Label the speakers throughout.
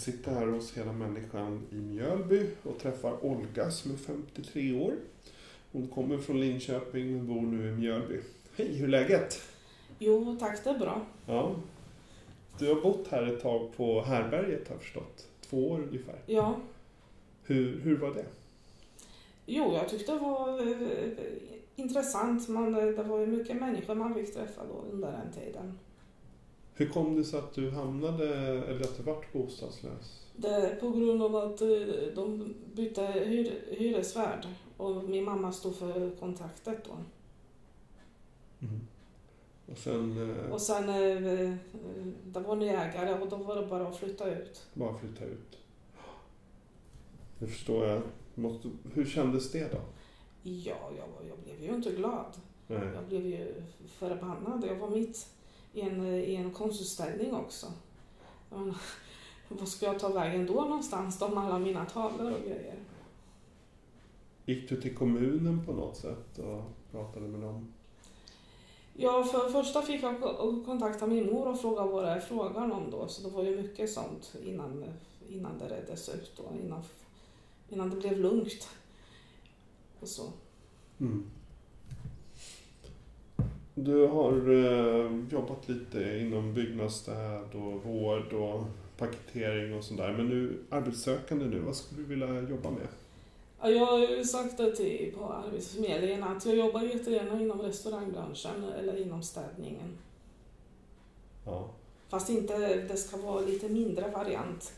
Speaker 1: Sitter här hos Hela Människan i Mjölby och träffar Olga som är 53 år. Hon kommer från Linköping men bor nu i Mjölby. Hej, hur är läget?
Speaker 2: Jo, tack det är bra.
Speaker 1: Ja. Du har bott här ett tag på härberget har jag förstått. Två år ungefär.
Speaker 2: Ja,
Speaker 1: Hur, hur var det?
Speaker 2: jo, jag tyckte det var eh, intressant. Man, eh, det var ju mycket människor man fick träffa då under den tiden.
Speaker 1: Hur kom det sig att du hamnade, eller att du vart bostadslös?
Speaker 2: Det är på grund av att eh, de bytte hyr, hyresvärd och min mamma stod för kontraktet då.
Speaker 1: Och sen eh,
Speaker 2: Och sen, eh, det var ny ägare och då var det bara att flytta ut.
Speaker 1: bara flytta ut. Det förstår jag. Måste, hur kändes det då?
Speaker 2: Ja, jag, jag blev ju inte glad.
Speaker 1: Nej.
Speaker 2: Jag blev ju förbannad. Jag var mitt i en, i en konstutställning också. Menar, Vad ska jag ta vägen då någonstans? De alla mina tavlor och grejer.
Speaker 1: Gick du till kommunen på något sätt och pratade med dem?
Speaker 2: Ja, för första fick jag ko- kontakta min mor och fråga vad det är frågan om då. Så det var ju mycket sånt innan, innan det reddes ut då. Innan, innan det blev lugnt. Och så.
Speaker 1: Mm. Du har eh, jobbat lite inom byggnadsstäd och vård och paketering och sådär. Men nu arbetssökande nu, vad skulle du vilja jobba med?
Speaker 2: Ja, jag har ju sagt det till på Arbetsförmedlingen att jag jobbar jättegärna inom restaurangbranschen eller inom städningen.
Speaker 1: Ja.
Speaker 2: Fast inte, det ska vara lite mindre variant.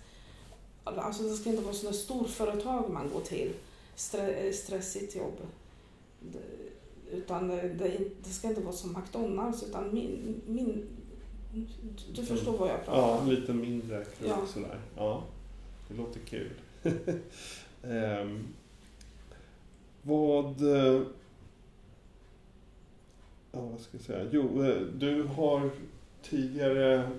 Speaker 2: Alltså det ska inte vara sådana storföretag man går till. Stre, stressigt jobb. Utan det, det, ska inte vara som McDonalds utan min, min du
Speaker 1: Mm.
Speaker 2: förstår vad jag pratar
Speaker 1: Ja,
Speaker 2: om.
Speaker 1: lite mindre krog
Speaker 2: Ja.
Speaker 1: sådär. Ja, det låter kul. Ehm, vad... eh, Ja, vad ska jag säga? Jo, eh, du har tidigare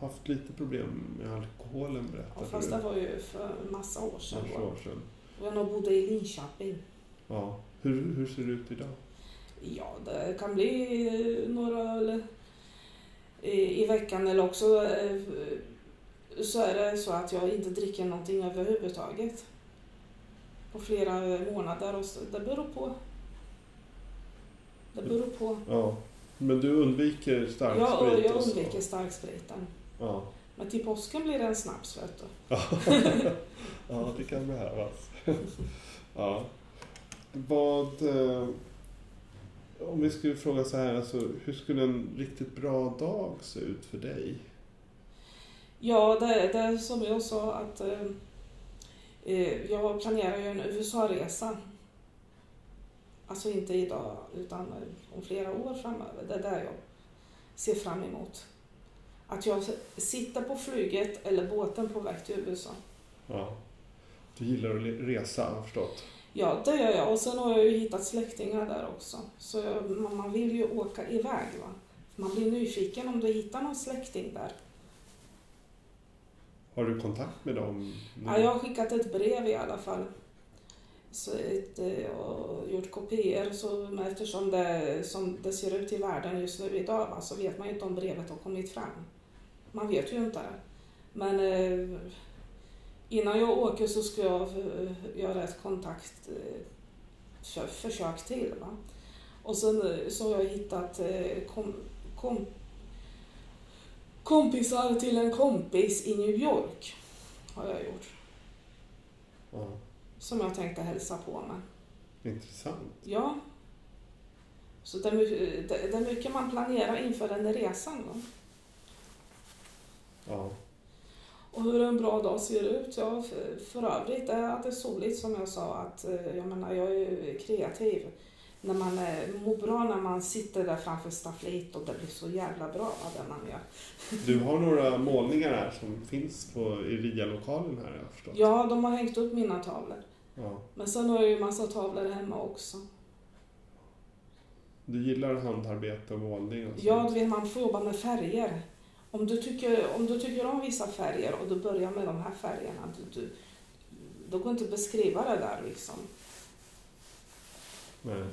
Speaker 1: haft lite problem med alkoholen
Speaker 2: Ja,
Speaker 1: berättade
Speaker 2: fast
Speaker 1: du.
Speaker 2: det var ju för massa år sedan. Då.
Speaker 1: år sedan.
Speaker 2: Jag nog bodde i Linköping.
Speaker 1: Ja. Hur, hur ser det ut idag?
Speaker 2: Ja, det kan bli eh, några öl i, i veckan eller också eh, så är det så att jag inte dricker någonting överhuvudtaget på flera månader och så, det beror på. Det beror på.
Speaker 1: Ja. Men du undviker starksprit?
Speaker 2: Jag, jag undviker starkspriten.
Speaker 1: Ja.
Speaker 2: Men till påsken blir det en snaps vet du.
Speaker 1: Ja, ja det kan behövas. Ja. Vad... Om vi skulle fråga så här, alltså, hur skulle en riktigt bra dag se ut för dig?
Speaker 2: Ja, det, det är som jag sa att eh, eh, jag planerar ju en USA-resa. Alltså inte idag, utan om flera år framöver. Det är där jag ser fram emot. Att jag sitter på flyget eller båten på väg till USA.
Speaker 1: Ja. Du gillar att resa, har jag förstått.
Speaker 2: Ja, det gör jag. Och sen har jag ju hittat släktingar där också. Så man vill ju åka iväg. Va? Man blir nyfiken om du hittar någon släkting där.
Speaker 1: Har du kontakt med dem?
Speaker 2: Ja, jag har skickat ett brev i alla fall. Så ett, eh, och gjort kopior. Så, men eftersom det, som det ser ut i världen just nu idag va, så vet man ju inte om brevet har kommit fram. Man vet ju inte. Men eh, innan jag åker så ska jag eh, göra ett kontakt eh, för, försök till. Va? Och sen eh, så har jag hittat kom, kom, kompisar till en kompis i New York. Har jag gjort.
Speaker 1: Ja.
Speaker 2: Som jag tänkte hälsa på med.
Speaker 1: Intressant.
Speaker 2: Ja. Så det är mycket man planerar inför den resan. Då.
Speaker 1: Ja.
Speaker 2: Och hur en bra dag ser ut? Ja, för, för övrigt är att det är soligt som jag sa. Att, eh, jag menar, jag är ju kreativ. När man mår bra när man sitter där framför stafflit och det blir så jävla bra det man gör.
Speaker 1: Du har några målningar här som finns på, i RIA-lokalen här, jag förstått.
Speaker 2: Ja, de har hängt upp mina tavlor.
Speaker 1: Ja.
Speaker 2: Men sen har jag ju massa tavlor hemma också.
Speaker 1: Du gillar handarbete och målning och?
Speaker 2: Ja, du vet, man får jobba med färger. Om du, tycker, om du tycker om vissa färger och du börjar med de här färgerna, du, du, då går inte att beskriva det där liksom.
Speaker 1: Nej.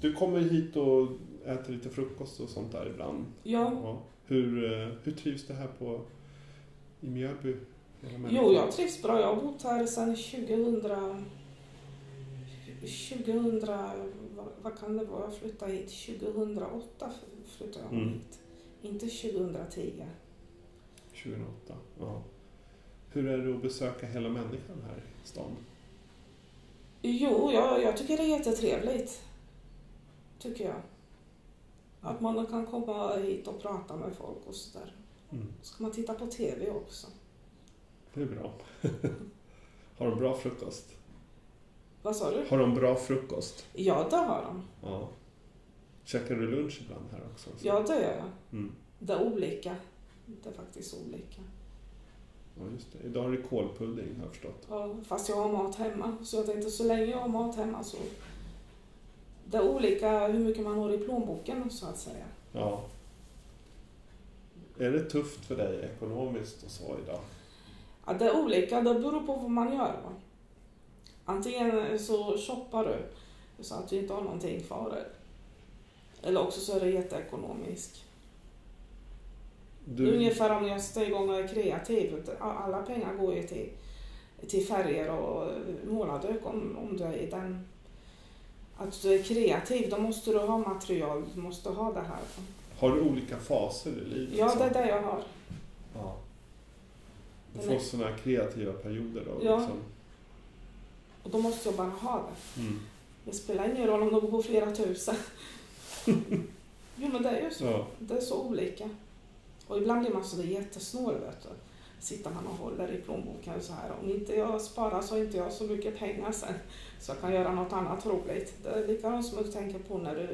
Speaker 1: Du kommer hit och äter lite frukost och sånt där ibland.
Speaker 2: Ja,
Speaker 1: Ja. Hur, eh, hur trivs det här på, i Mjölby?
Speaker 2: Jo, jag trivs bra. Jag har bott här sedan 2000... 2000... Vad, vad kan det vara? Jag flyttade hit 2008. Flyttade jag
Speaker 1: Mm.
Speaker 2: hit. Inte 2010.
Speaker 1: 2008. Ja. Hur är det att besöka hela människan här i stan?
Speaker 2: Jo, jag, jag tycker det är jättetrevligt. Tycker jag. Att man kan komma hit och prata med folk och sådär.
Speaker 1: Mm.
Speaker 2: Så kan man titta på TV också.
Speaker 1: Det är bra. har de bra frukost?
Speaker 2: Vad sa du?
Speaker 1: Har de bra frukost?
Speaker 2: Ja, det har de.
Speaker 1: Ja. Käkar du lunch ibland här också?
Speaker 2: Ja, det gör jag.
Speaker 1: Mm.
Speaker 2: Det är olika. Det är faktiskt olika.
Speaker 1: Ja, just det. Idag har du kolpudding har jag förstått.
Speaker 2: Ja, fast jag har mat hemma. Så jag tänkte så länge jag har mat hemma så... Det är olika hur mycket man har i plånboken så att säga.
Speaker 1: Ja. Är det tufft för dig ekonomiskt och så idag?
Speaker 2: Ja, det är olika. Det beror på vad man gör. Va? Antingen så shoppar du så att du inte har någonting kvar. Eller också så är det jätteekonomiskt.
Speaker 1: Du,
Speaker 2: Ungefär om jag sätter igång och är kreativ. Alla pengar går ju till, till färger och målarduk om, om du är i den... Att du är kreativ, då måste du ha material, du måste ha det här.
Speaker 1: Har du olika faser i livet?
Speaker 2: Ja, det är det jag har.
Speaker 1: Ja. Du får sådana här kreativa perioder då?
Speaker 2: Ja.
Speaker 1: Liksom.
Speaker 2: Och då måste jag bara ha det.
Speaker 1: Mm.
Speaker 2: Det spelar ingen roll om det går på flera tusen. jo, men det är ju så.
Speaker 1: Ja.
Speaker 2: Det är så olika. Och ibland blir man så där jättesnål, vet du. Sitter man och håller i plånboken så här. Om inte jag sparar så har inte jag så mycket pengar sen. Så jag kan göra något annat roligt. Det är likadant som du tänker på när du...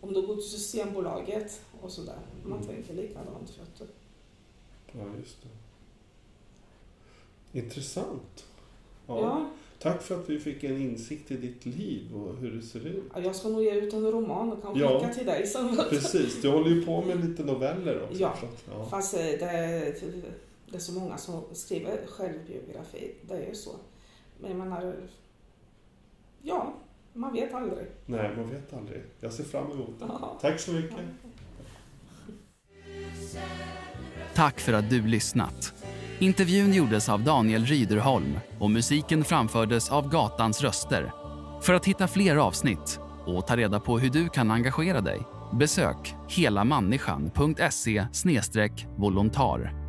Speaker 2: Om du går till Systembolaget och sådär. Man
Speaker 1: Mm.
Speaker 2: tänker likadant, vet du.
Speaker 1: ja, just det. Intressant.
Speaker 2: Ja.
Speaker 1: Ja. Tack för att vi fick en insikt i ditt liv och hur det ser ut.
Speaker 2: ja, jag ska nog ge ut en roman och kan
Speaker 1: Ja.
Speaker 2: skicka till dig sen.
Speaker 1: Precis, du håller ju på med lite noveller också.
Speaker 2: Ja.
Speaker 1: att- ja.
Speaker 2: Fast eh, det är, det är så många som skriver självbiografi. Det är ju så. Men jag menar... Man vet aldrig.
Speaker 1: Nej, man vet aldrig. Jag ser fram emot det.
Speaker 2: Ja.
Speaker 1: Tack så mycket.
Speaker 3: Tack för att du lyssnat. Intervjun gjordes av Daniel Ryderholm och musiken framfördes av Gatans röster. För att hitta fler avsnitt och ta reda på hur du kan engagera dig besök helamänniskan.se volontar.